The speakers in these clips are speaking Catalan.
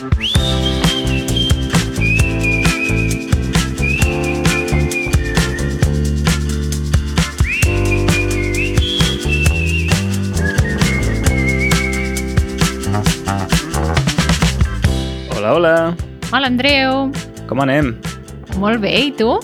Hola, hola. Hola, Andreu. Com anem? Molt bé, i tu?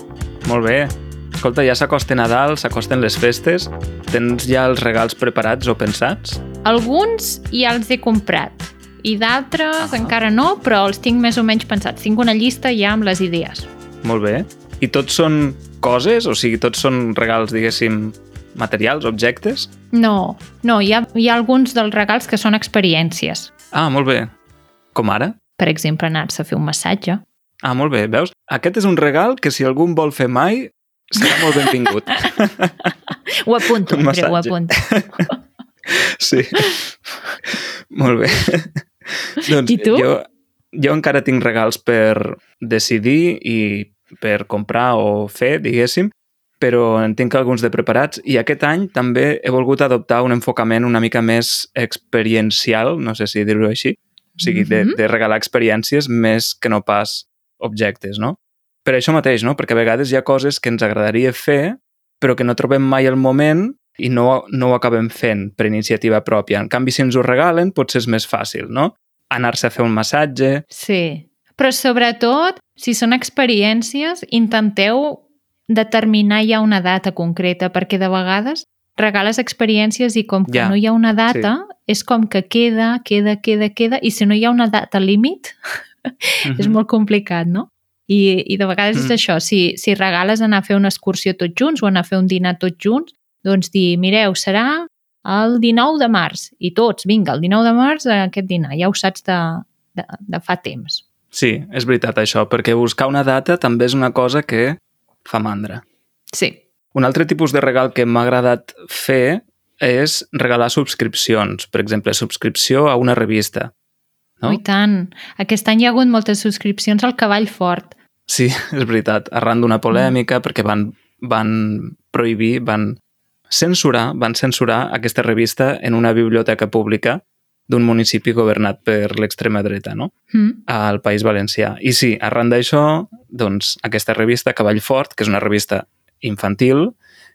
Molt bé. Escolta, ja s'acosta Nadal, s'acosten les festes. Tens ja els regals preparats o pensats? Alguns ja els he comprat i d'altres Ah. encara no, però els tinc més o menys pensats. Tinc una llista ja amb les idees. Molt bé. I tots són coses? O sigui, tots són regals, diguéssim, materials, objectes? No, no, hi ha, hi ha alguns dels regals que són experiències. Ah, molt bé. Com ara? Per exemple, anar-se a fer un massatge. Ah, molt bé. Veus? Aquest és un regal que si algú vol fer mai, serà molt benvingut. Ho apunto, Un Andreu, ho apunto. Sí. Molt bé. doncs I tu? Jo, jo encara tinc regals per decidir i per comprar o fer, diguéssim, però en tinc alguns de preparats i aquest any també he volgut adoptar un enfocament una mica més experiencial, no sé si dir-ho així, o sigui, de, Mhm. de regalar experiències més que no pas objectes, no? Per això mateix, no? Perquè a vegades hi ha coses que ens agradaria fer, però que no trobem mai el moment i no, no ho acabem fent per iniciativa pròpia. En canvi, si ens ho regalen, potser és més fàcil, no? Anar-se a fer un massatge... Sí, però sobretot, si són experiències, intenteu determinar ja una data concreta, perquè de vegades regales experiències i com que Ja, no hi ha una data, és com que queda, queda, queda, queda, i si no hi ha una data límit, és Mhm. molt complicat, no? I, i de vegades és Mm. això, si, si regales anar a fer una excursió tots junts o anar a fer un dinar tots junts, doncs dir, mireu, serà el 19 de març, i tots, vinga, el 19 de març a aquest dinar, ja ho saps de, de, de fa temps. Sí, és veritat això, perquè buscar una data també és una cosa que fa mandra. Sí. Un altre tipus de regal que m'ha agradat fer és regalar subscripcions. Per exemple, subscripció a una revista. No? I tant. Aquest any hi ha hagut moltes subscripcions al Cavall Fort. Sí, és veritat. Arran d'una polèmica, perquè van, van prohibir, van censurar, van censurar aquesta revista en una biblioteca pública d'un municipi governat per l'extrema dreta, no? Mm. al País Valencià. I sí, arran d'això, doncs, aquesta revista Cavall Fort, que és una revista infantil,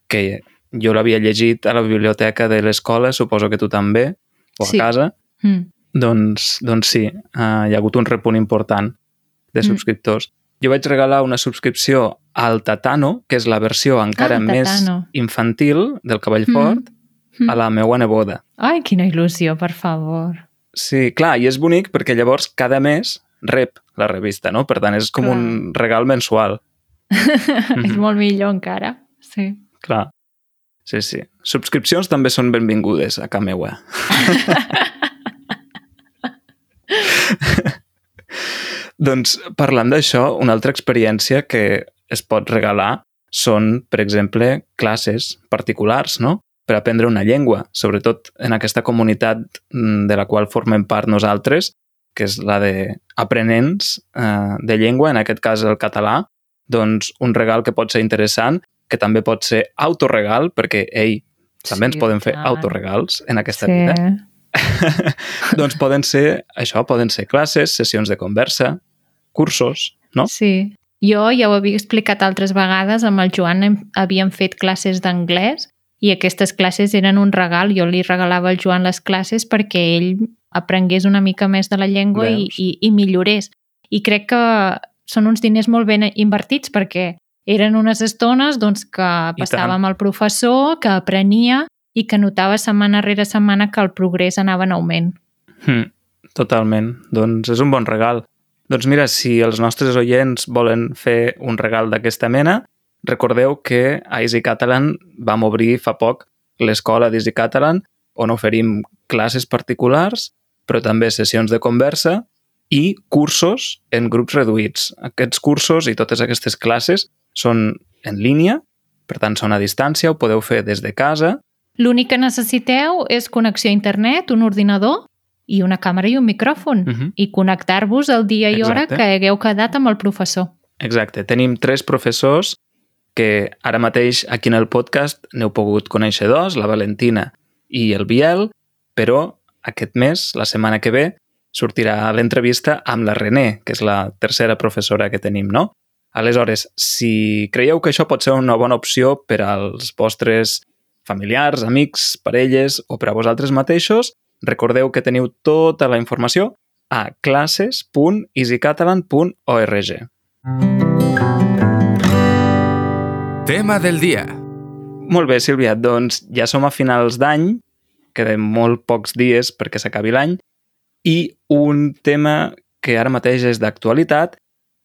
que jo l'havia llegit a la biblioteca de l'escola, suposo que tu també, o a Sí. casa, Mm. doncs, doncs sí, uh, hi ha hagut un repunt important de Mm. Jo vaig regalar una subscripció al Tatano, que és la versió encara Ah, més infantil del Cavall Mm. Fort, Mm. a la meua neboda. Ai, quina il·lusió, per favor. Sí, clar, i és bonic perquè llavors cada mes rep la revista, no? Per tant, és com Clar. un regal mensual. És molt millor encara. Sí. Clar. Sí, sí. Subscripcions també són benvingudes a casa meua. doncs, parlant d'això, una altra experiència que es pot regalar són, per exemple, classes particulars, no? Per aprendre una llengua, sobretot en aquesta comunitat mm, de la qual formem part nosaltres, que és la d'aprenents eh, de llengua, en aquest cas el català, doncs un regal que pot ser interessant, que també pot ser autoregal, perquè, ei, també ens Sí, poden fer tant. autoregals en aquesta sí. vida. doncs poden ser, això, poden ser classes, sessions de conversa, cursos, no? Sí. Jo ja ho havia explicat altres vegades, amb el Joan hem, havíem fet classes d'anglès i aquestes classes eren un regal. Jo li regalava al Joan les classes perquè ell aprengués una mica més de la llengua i, Veus? i, i millorés. I crec que són uns diners molt ben invertits perquè eren unes estones doncs, que passava amb el professor, que aprenia i que notava setmana rere setmana que el progrés anava en augment. Hm, totalment. Doncs és un bon regal. Doncs mira, si els nostres oients volen fer un regal d'aquesta mena, recordeu que a Easy Catalan vam obrir fa poc l'escola d'Easy Catalan, on oferim classes particulars, però també sessions de conversa i cursos en grups reduïts. Aquests cursos i totes aquestes classes són en línia, per tant són a distància, ho podeu fer des de casa, L'únic que necessiteu és connexió a internet, un ordinador i una càmera i un micròfon. Mhm. I connectar-vos el dia i hora que hagueu quedat amb el professor. Exacte. Tenim tres professors que ara mateix aquí en el podcast n'heu pogut conèixer dos, la Valentina i el Biel, però aquest mes, la setmana que ve, sortirà l'entrevista amb la René, que és la tercera professora que tenim, no? Aleshores, si creieu que això pot ser una bona opció per als vostres familiars, amics, parelles o per a vosaltres mateixos, recordeu que teniu tota la informació a classes.easycatalan.org. Tema del dia. Molt bé, Sílvia, doncs ja som a finals d'any, queden molt pocs dies perquè s'acabi l'any, i un tema que ara mateix és d'actualitat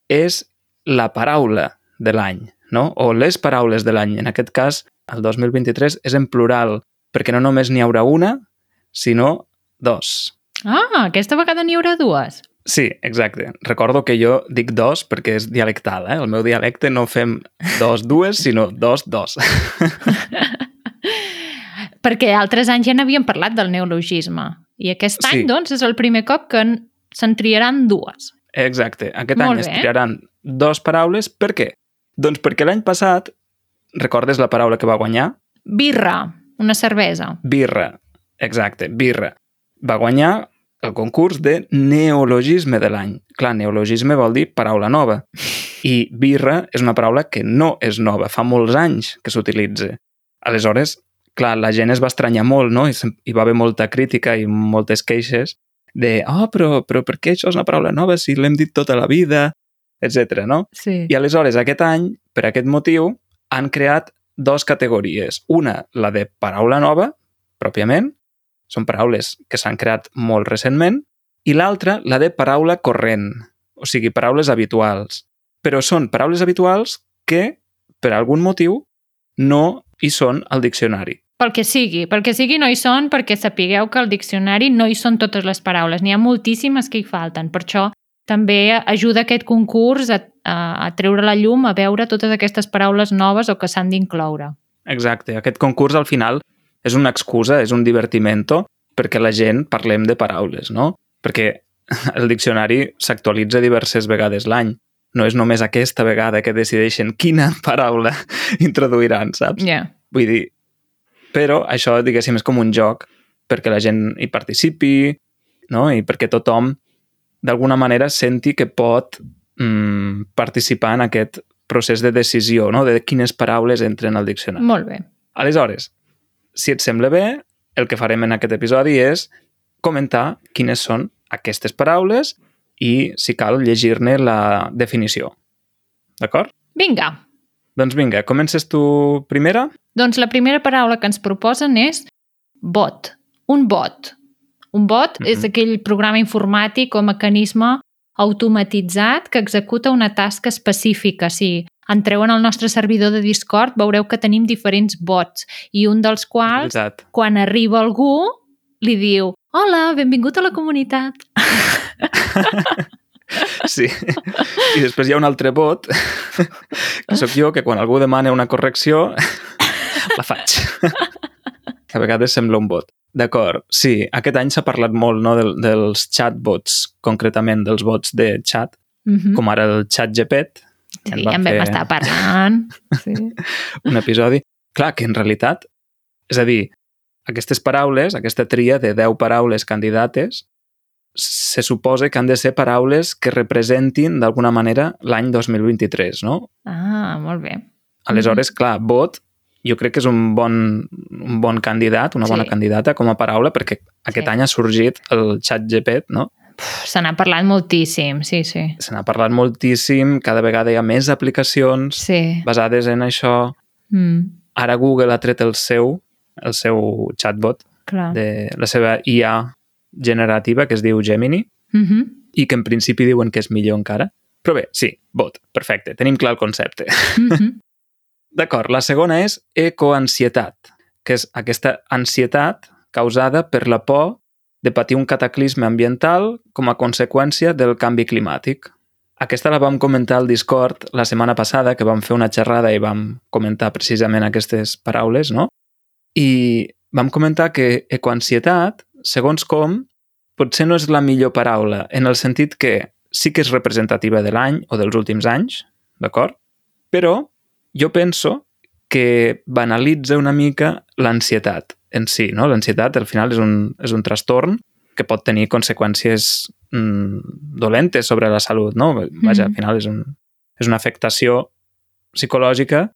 és la paraula de l'any, no? o les paraules de l'any. En aquest cas, el 2023 és en plural, perquè no només n'hi haurà una, sinó dos. Ah, aquesta vegada n'hi haurà dues. Sí, exacte. Recordo que jo dic dos perquè és dialectal, eh? El meu dialecte no fem dos, dues, sinó dos, dos. perquè altres anys ja n'havíem parlat del neologisme. I aquest any, sí. doncs, és el primer cop que se'n triaran dues. Exacte. Aquest Molt any bé. es triaran dos paraules. Per què? Doncs perquè l'any passat, recordes la paraula que va guanyar? Birra, una cervesa. Birra, exacte, birra. Va guanyar el concurs de neologisme de l'any. Clar, neologisme vol dir paraula nova. I birra és una paraula que no és nova, fa molts anys que s'utilitza. Aleshores, clar, la gent es va estranyar molt, no? I hi va haver molta crítica i moltes queixes de oh, però, però per què això és una paraula nova si l'hem dit tota la vida, etc. no? Sí. I aleshores, aquest any, per aquest motiu, han creat dos categories. Una, la de paraula nova, pròpiament, són paraules que s'han creat molt recentment, i l'altra, la de paraula corrent, o sigui, paraules habituals. Però són paraules habituals que, per algun motiu, no hi són al diccionari. Pel que sigui, pel que sigui no hi són perquè sapigueu que al diccionari no hi són totes les paraules, n'hi ha moltíssimes que hi falten. Per això també ajuda aquest concurs a, a, a treure la llum, a veure totes aquestes paraules noves o que s'han d'incloure. Exacte. Aquest concurs, al final, és una excusa, és un divertimento perquè la gent parlem de paraules, no? Perquè el diccionari s'actualitza diverses vegades l'any. No és només aquesta vegada que decideixen quina paraula introduiran, saps? Yeah. Vull dir, però això, diguéssim, és com un joc perquè la gent hi participi, no? I perquè tothom, d'alguna manera, senti que pot mm, participar en aquest procés de decisió, no? De quines paraules entren al diccionari. Molt bé. Aleshores, si et sembla bé, el que farem en aquest episodi és comentar quines són aquestes paraules i, si cal, llegir-ne la definició. D'acord? Vinga. Doncs vinga, comences tu primera? Doncs la primera paraula que ens proposen és bot. Un bot. Un bot mm -hmm. és aquell programa informàtic o mecanisme automatitzat que executa una tasca específica. Si entreu en el nostre servidor de Discord, veureu que tenim diferents bots i un dels quals, Exacte. quan arriba algú, li diu Hola, benvingut a la comunitat. Sí. I després hi ha un altre bot, que sóc jo, que quan algú demana una correcció, la faig. Que a vegades sembla un bot. D'acord, sí, aquest any s'ha parlat molt no, del, dels chatbots, concretament dels bots de chat, mm -hmm. com ara el chat GPT. Sí, ja en vam fer... estar parlant. Sí. un episodi. Clar, que en realitat, és a dir, aquestes paraules, aquesta tria de 10 paraules candidates, se suposa que han de ser paraules que representin d'alguna manera l'any 2023, no? Ah, molt bé. Aleshores, clar, bot jo crec que és un bon, un bon candidat, una bona sí. candidata com a paraula, perquè aquest sí. any ha sorgit el xat GPT, no? Se n'ha parlat moltíssim, sí, sí. Se n'ha parlat moltíssim, cada vegada hi ha més aplicacions sí. basades en això. Mm. Ara Google ha tret el seu, el seu chatbot, Clar. de la seva IA generativa, que es diu Gemini, mm -hmm. i que en principi diuen que és millor encara. Però bé, sí, bot, perfecte, tenim clar el concepte. Mm -hmm. D'acord, la segona és ecoansietat, que és aquesta ansietat causada per la por de patir un cataclisme ambiental com a conseqüència del canvi climàtic. Aquesta la vam comentar al Discord la setmana passada, que vam fer una xerrada i vam comentar precisament aquestes paraules, no? I vam comentar que ecoansietat, segons com, potser no és la millor paraula, en el sentit que sí que és representativa de l'any o dels últims anys, d'acord? Però jo penso que banalitza una mica l'ansietat en si. No? L'ansietat, al final, és un, és un trastorn que pot tenir conseqüències mm, dolentes sobre la salut, no? Vaja, al final és, un, és una afectació psicològica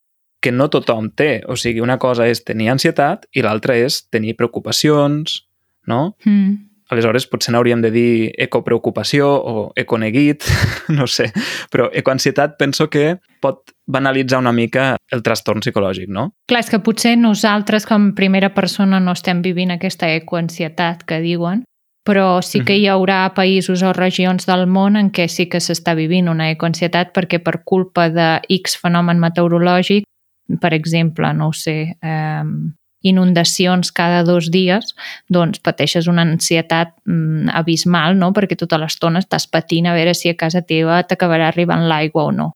que no tothom té. O sigui, una cosa és tenir ansietat i l'altra és tenir preocupacions, no? Mm. Aleshores, potser n'hauríem de dir ecopreocupació o econeguit, no sé, però ecoansietat penso que pot banalitzar una mica el trastorn psicològic, no? Clar, és que potser nosaltres com primera persona no estem vivint aquesta ecoansietat que diuen, però sí que hi haurà països o regions del món en què sí que s'està vivint una ecoansietat perquè per culpa de X fenomen meteorològic, per exemple, no ho sé, eh, inundacions cada dos dies, doncs pateixes una ansietat mm, abismal, no? perquè tota l'estona estàs patint a veure si a casa teva t'acabarà arribant l'aigua o no.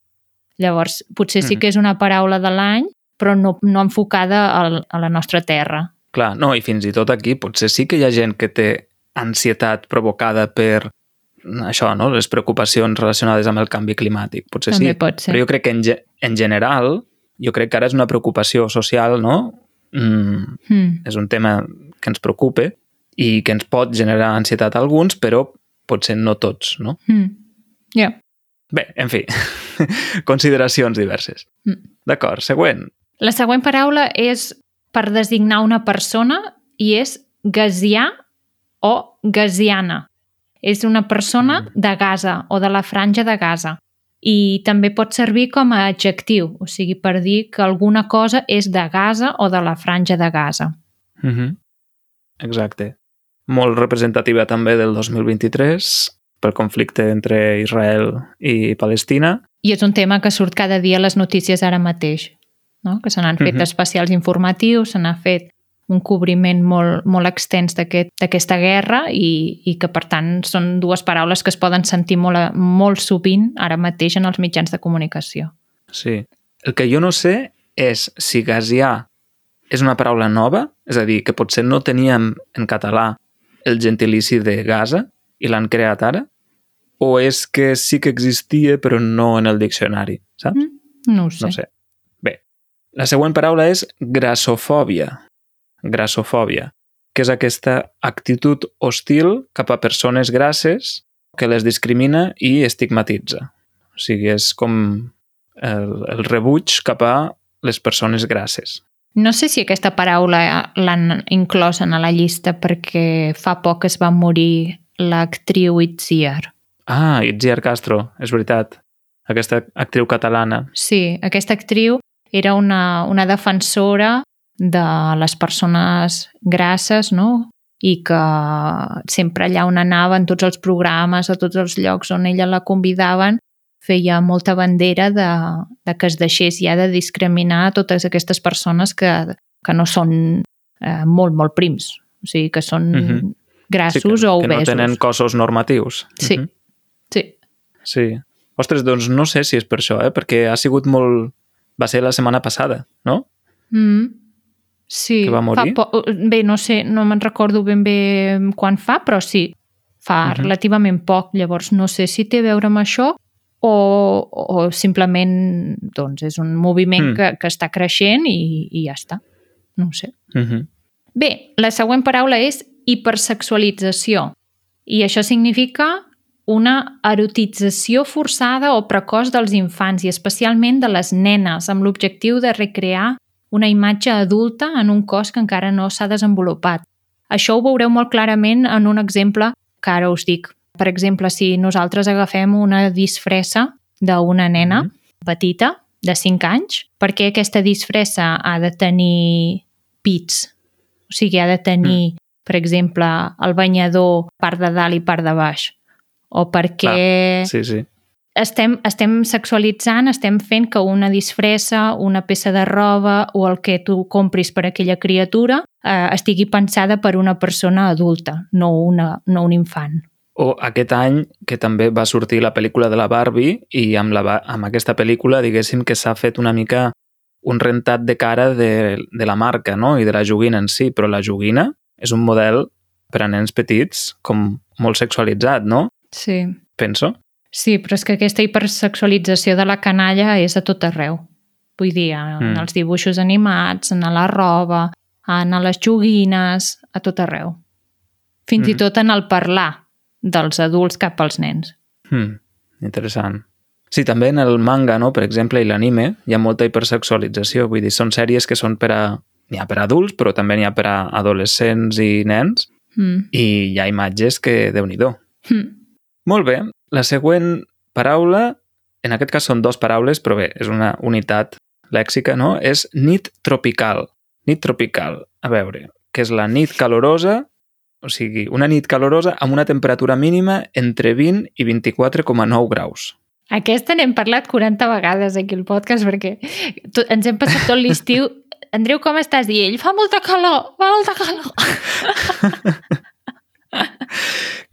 Llavors, potser sí que és una paraula de l'any, però no, no enfocada al, a la nostra terra. Clar, no, i fins i tot aquí potser sí que hi ha gent que té ansietat provocada per això, no? les preocupacions relacionades amb el canvi climàtic. Potser També sí, pot ser. però jo crec que en, ge en general, jo crec que ara és una preocupació social, no? Mm, Mm. és un tema que ens preocupa i que ens pot generar ansietat a alguns, però potser no tots, no? Mm. Yeah. Bé, en fi, consideracions diverses. Mm. D'acord, següent. La següent paraula és per designar una persona i és gasià o gasiana. És una persona Mm. de Gaza o de la franja de Gaza. I també pot servir com a adjectiu, o sigui, per dir que alguna cosa és de Gaza o de la franja de Gaza. Mm -hmm. Exacte. Molt representativa també del 2023 pel conflicte entre Israel i Palestina. I és un tema que surt cada dia a les notícies ara mateix, no? que se n'han fet Mhm. especials informatius, se n'ha fet un cobriment molt, molt extens d'aquest- d'aquesta guerra i, i que, per tant, són dues paraules que es poden sentir molt, molt sovint ara mateix en els mitjans de comunicació. Sí. El que jo no sé és si gasià és una paraula nova, és a dir, que potser no teníem en català el gentilici de Gaza i l'han creat ara, o és que sí que existia però no en el diccionari, saps? Mm, No ho sé. No sé. Bé, la següent paraula és grassofòbia. Grassofòbia, que és aquesta actitud hostil cap a persones grasses que les discrimina i estigmatitza. O sigui, és com el, el rebuig cap a les persones grasses. No sé si aquesta paraula l'han inclòs en la llista perquè fa poc es va morir l'actriu Itziar. Ah, Itziar Castro, és veritat. Aquesta actriu catalana. Sí, aquesta actriu era una, una defensora de les persones grasses, no? I que sempre allà on anava, en tots els programes, a tots els llocs on ella la convidaven, feia molta bandera de, de que es deixés ja de discriminar totes aquestes persones que, que no són eh, molt, molt prims. O sigui, que són Mhm. Sí, grassos que, o que no obesos. tenen cossos normatius. Sí, Mhm. sí. Sí. Ostres, doncs no sé si és per això, eh? perquè ha sigut molt... Va ser la setmana passada, no? Mm. Sí, Que va morir? Fa po... Bé, no sé, no me'n recordo ben bé quan fa, però sí, fa uh Mhm. -huh. relativament poc. Llavors no sé si té a veure amb això o, o simplement doncs, és un moviment Mm. que, que està creixent i, i ja està. No sé. Uh -huh. Bé, la següent paraula és hipersexualització i això significa una erotització forçada o precoç dels infants i especialment de les nenes amb l'objectiu de recrear una imatge adulta en un cos que encara no s'ha desenvolupat. Això ho veureu molt clarament en un exemple que ara us dic. Per exemple, si nosaltres agafem una disfressa d'una nena Mhm. petita, de 5 anys, perquè aquesta disfressa ha de tenir pits. O sigui, ha de tenir, mm. per exemple, el banyador part de dalt i part de baix. O perquè Sí, sí. Estem, estem sexualitzant, estem fent que una disfressa, una peça de roba o el que tu compris per aquella criatura eh, estigui pensada per una persona adulta, no, una, no un infant. O aquest any que també va sortir la pel·lícula de la Barbie i amb, la, amb aquesta pel·lícula diguéssim que s'ha fet una mica un rentat de cara de, de la marca no? i de la joguina en si, però la joguina és un model per a nens petits com molt sexualitzat, no? Sí. Penso. Sí, però és que aquesta hipersexualització de la canalla és a tot arreu. Vull dir, en Mm. els dibuixos animats, en la roba, en les joguines, a tot arreu. fins mm. i tot en el parlar dels adults cap als nens. Hmm, interessant. Sí, també en el manga, no? per exemple, i l'anime, hi ha molta hipersexualització. Vull dir, són sèries que són per a... N'hi ha per a adults, però també n'hi ha per a adolescents i nens. Mm. I hi ha imatges que, déu nhi mm. Molt bé. La següent paraula, en aquest cas són dues paraules, però bé, és una unitat lèxica, no? És nit tropical. Nit tropical. A veure, que és la nit calorosa, o sigui, una nit calorosa amb una temperatura mínima entre 20 i 24,9 graus. Aquesta n'hem parlat 40 vegades aquí al podcast perquè tot, ens hem passat tot l'estiu Andreu, com estàs? I ell, fa molta calor, fa molta calor.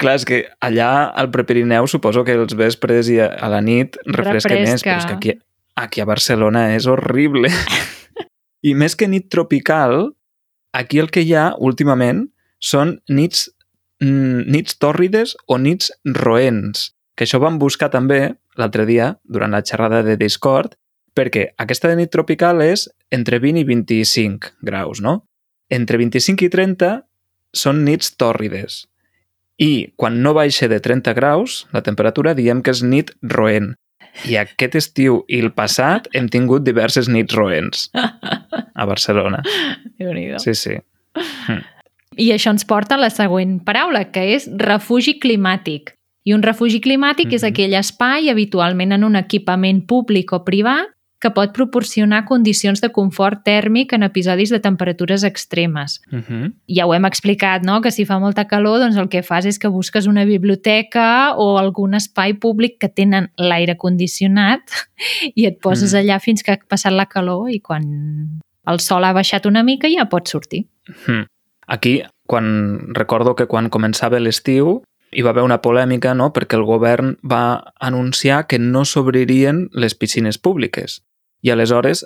Clar, és que allà al Prepirineu suposo que els vespres i a la nit refresca, refresca. més, però és que aquí, aquí a Barcelona és horrible. I més que nit tropical, aquí el que hi ha últimament són nits, mm, nits tòrrides o nits roents, que això vam buscar també l'altre dia, durant la xerrada de Discord, perquè aquesta de nit tropical és entre 20 i 25 graus, no? Entre 25 i 30 són nits tòrrides. I quan no baixa de 30 graus, la temperatura diem que és nit roent. I aquest estiu i el passat hem tingut diverses nits roents a Barcelona. déu nhi Sí, sí. Hm. I això ens porta a la següent paraula, que és refugi climàtic. I un refugi climàtic mm -hmm. és aquell espai, habitualment en un equipament públic o privat, que pot proporcionar condicions de confort tèrmic en episodis de temperatures extremes. Uh -huh. Ja ho hem explicat, no?, que si fa molta calor, doncs el que fas és que busques una biblioteca o algun espai públic que tenen l'aire condicionat i et poses uh -huh. allà fins que ha passat la calor i quan el sol ha baixat una mica ja pots sortir. Uh -huh. Aquí, quan recordo que quan començava l'estiu, hi va haver una polèmica no? perquè el govern va anunciar que no s'obririen les piscines públiques. I aleshores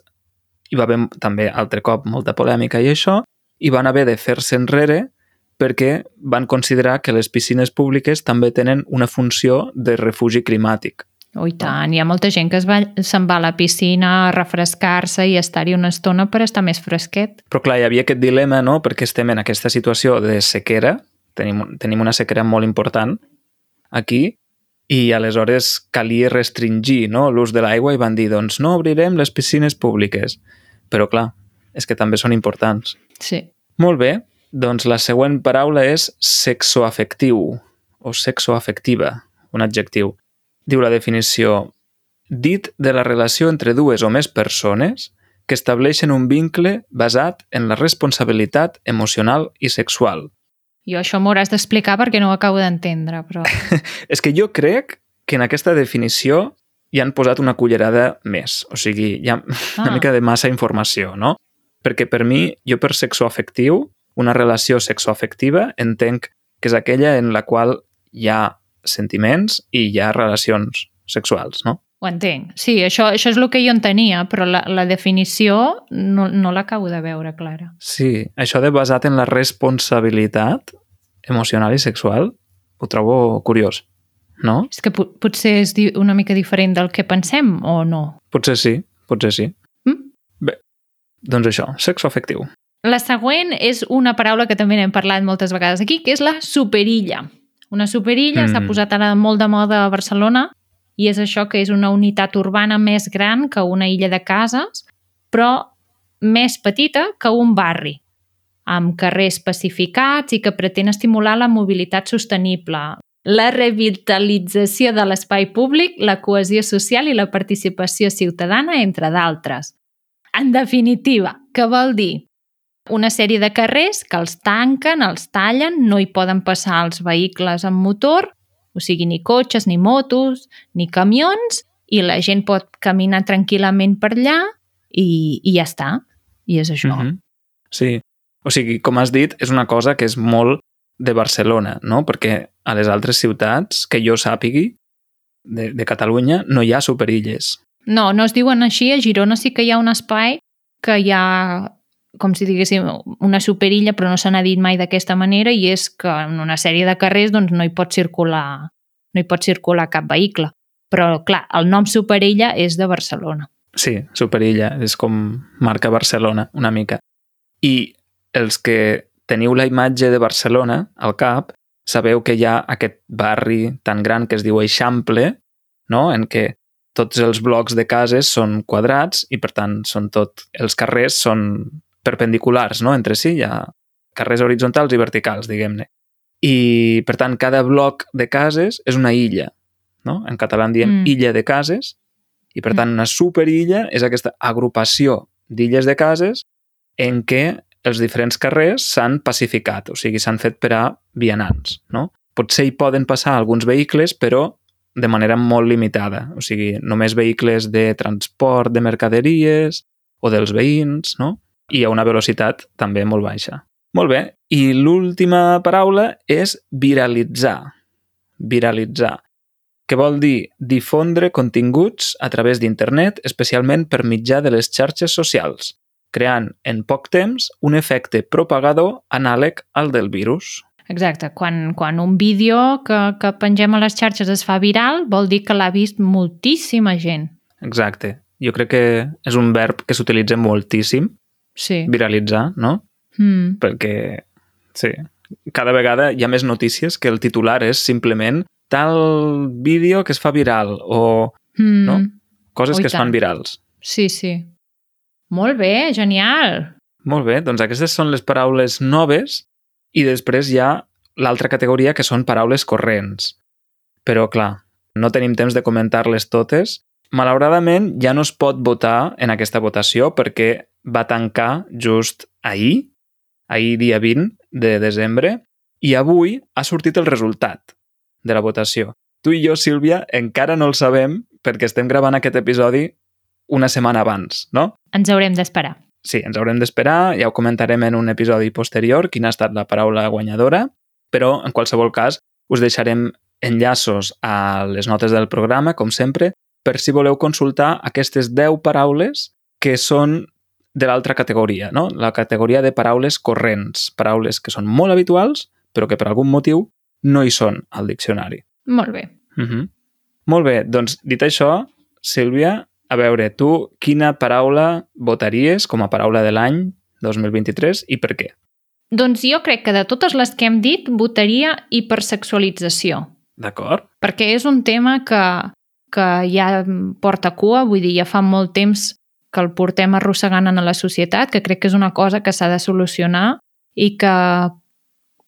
hi va haver també altre cop molta polèmica i això, i van haver de fer-se enrere perquè van considerar que les piscines públiques també tenen una funció de refugi climàtic. Oh, i tant, hi ha molta gent que se'n va a la piscina a refrescar-se i estar-hi una estona per estar més fresquet. Però clar, hi havia aquest dilema, no?, perquè estem en aquesta situació de sequera, tenim, tenim una sequera molt important aquí, i aleshores calia restringir no, l'ús de l'aigua i van dir, doncs no obrirem les piscines públiques. Però clar, és que també són importants. Sí. Molt bé, doncs la següent paraula és sexoafectiu o sexoafectiva, un adjectiu. Diu la definició, dit de la relació entre dues o més persones que estableixen un vincle basat en la responsabilitat emocional i sexual, jo això m'ho hauràs d'explicar perquè no ho acabo d'entendre, però... és que jo crec que en aquesta definició hi han posat una cullerada més. O sigui, hi ha ah. una mica de massa informació, no? Perquè per mi, jo per sexoafectiu, una relació sexoafectiva, entenc que és aquella en la qual hi ha sentiments i hi ha relacions sexuals, no? Ho entenc. Sí, això, això és el que jo entenia, però la, la definició no, no l'acabo de veure clara. Sí, això de basat en la responsabilitat emocional i sexual ho trobo curiós, no? És que potser és una mica diferent del que pensem, o no? Potser sí, potser sí. Mm? Bé, doncs això, sexo afectiu. La següent és una paraula que també n'hem parlat moltes vegades aquí, que és la superilla. Una superilla mm. s'ha posat ara molt de moda a Barcelona i és això que és una unitat urbana més gran que una illa de cases, però més petita que un barri, amb carrers pacificats i que pretén estimular la mobilitat sostenible, la revitalització de l'espai públic, la cohesió social i la participació ciutadana, entre d'altres. En definitiva, què vol dir? Una sèrie de carrers que els tanquen, els tallen, no hi poden passar els vehicles amb motor o sigui, ni cotxes, ni motos, ni camions, i la gent pot caminar tranquil·lament per allà i, i ja està. I és això. Mm -hmm. Sí. O sigui, com has dit, és una cosa que és molt de Barcelona, no? Perquè a les altres ciutats, que jo sàpigui, de, de Catalunya, no hi ha superilles. No, no es diuen així. A Girona sí que hi ha un espai que hi ha com si diguéssim, una superilla, però no se n'ha dit mai d'aquesta manera, i és que en una sèrie de carrers doncs, no hi pot circular no hi pot circular cap vehicle. Però, clar, el nom Superilla és de Barcelona. Sí, Superilla, és com marca Barcelona, una mica. I els que teniu la imatge de Barcelona al cap, sabeu que hi ha aquest barri tan gran que es diu Eixample, no? en què tots els blocs de cases són quadrats i, per tant, són tot, els carrers són perpendiculars no? entre si, hi ha carrers horitzontals i verticals, diguem-ne. I, per tant, cada bloc de cases és una illa. No? En català en diem mm. illa de cases i, per mm. tant, una superilla és aquesta agrupació d'illes de cases en què els diferents carrers s'han pacificat, o sigui, s'han fet per a vianants. No? Potser hi poden passar alguns vehicles, però de manera molt limitada. O sigui, només vehicles de transport de mercaderies o dels veïns, no? I a una velocitat també molt baixa. Molt bé. I l'última paraula és viralitzar. Viralitzar que vol dir difondre continguts a través d'internet, especialment per mitjà de les xarxes socials, creant en poc temps un efecte propagador anàleg al del virus. Exacte, quan, quan un vídeo que, que pengem a les xarxes es fa viral, vol dir que l'ha vist moltíssima gent. Exacte. Jo crec que és un verb que s'utilitza moltíssim, sí. viralitzar, no? Mm. Perquè, sí, cada vegada hi ha més notícies que el titular és simplement tal vídeo que es fa viral o mm. no? coses Oh, i que es fan virals. Sí, sí. Molt bé, genial. Molt bé, doncs aquestes són les paraules noves i després hi ha l'altra categoria que són paraules corrents. Però, clar, no tenim temps de comentar-les totes. Malauradament, ja no es pot votar en aquesta votació perquè va tancar just ahir, ahir dia 20 de desembre, i avui ha sortit el resultat de la votació. Tu i jo, Sílvia, encara no el sabem perquè estem gravant aquest episodi una setmana abans, no? Ens haurem d'esperar. Sí, ens haurem d'esperar, ja ho comentarem en un episodi posterior, quina ha estat la paraula guanyadora, però, en qualsevol cas, us deixarem enllaços a les notes del programa, com sempre, per si voleu consultar aquestes 10 paraules que són de l'altra categoria, no? la categoria de paraules corrents, paraules que són molt habituals, però que per algun motiu no hi són al diccionari. Molt bé. Uh -huh. Molt bé, doncs dit això, Sílvia, a veure, tu quina paraula votaries com a paraula de l'any 2023 i per què? Doncs jo crec que de totes les que hem dit, votaria hipersexualització. D'acord? Perquè és un tema que, que ja porta cua, vull dir, ja fa molt temps que el portem arrossegant en la societat, que crec que és una cosa que s'ha de solucionar i que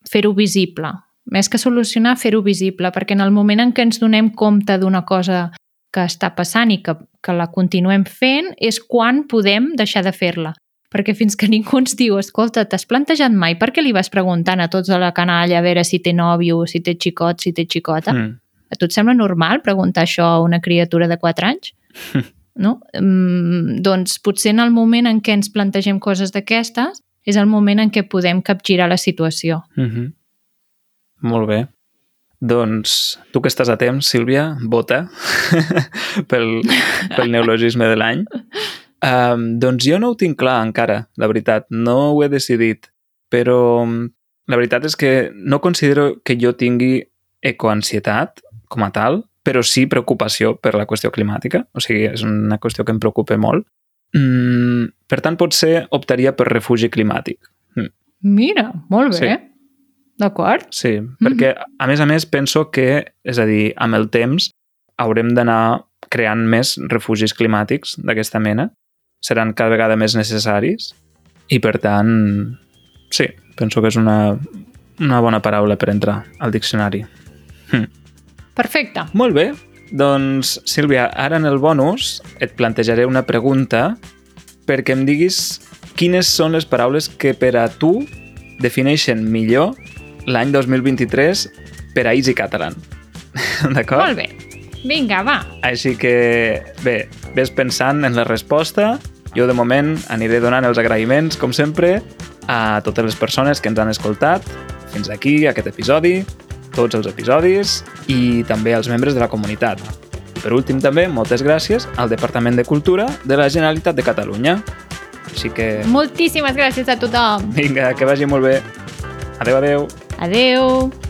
fer-ho visible. Més que solucionar, fer-ho visible, perquè en el moment en què ens donem compte d'una cosa que està passant i que, que la continuem fent és quan podem deixar de fer-la. Perquè fins que ningú ens diu, escolta, t'has plantejat mai per què li vas preguntant a tots a la canalla a veure si té nòvio, si té xicot, si té xicota? Mm. A tu et sembla normal preguntar això a una criatura de 4 anys? no? Mm, doncs potser en el moment en què ens plantegem coses d'aquestes és el moment en què podem capgirar la situació. Mm -hmm. Molt bé. Doncs tu que estàs a temps, Sílvia, vota pel, pel neologisme de l'any. Um, doncs jo no ho tinc clar encara, la veritat. No ho he decidit. Però um, la veritat és que no considero que jo tingui ecoansietat com a tal, però sí preocupació per la qüestió climàtica. O sigui, és una qüestió que em preocupa molt. Mm, per tant, potser optaria per refugi climàtic. Mm. Mira, molt bé. Sí. D'acord? Sí, perquè a més a més penso que, és a dir, amb el temps haurem d'anar creant més refugis climàtics d'aquesta mena. Seran cada vegada més necessaris i, per tant, sí, penso que és una, una bona paraula per entrar al diccionari. Hm. Perfecte. Molt bé, doncs, Sílvia, ara en el bonus et plantejaré una pregunta perquè em diguis quines són les paraules que per a tu defineixen millor l'any 2023 per a Easy Catalan. D'acord? Molt bé. Vinga, va. Així que, bé, ves pensant en la resposta. Jo, de moment, aniré donant els agraïments, com sempre, a totes les persones que ens han escoltat fins aquí, aquest episodi, tots els episodis i també als membres de la comunitat. Per últim també, moltes gràcies al Departament de Cultura de la Generalitat de Catalunya. Així que, Moltíssimes gràcies a tothom. vinga, que vagi molt bé. Adeu, adeu. Adeu.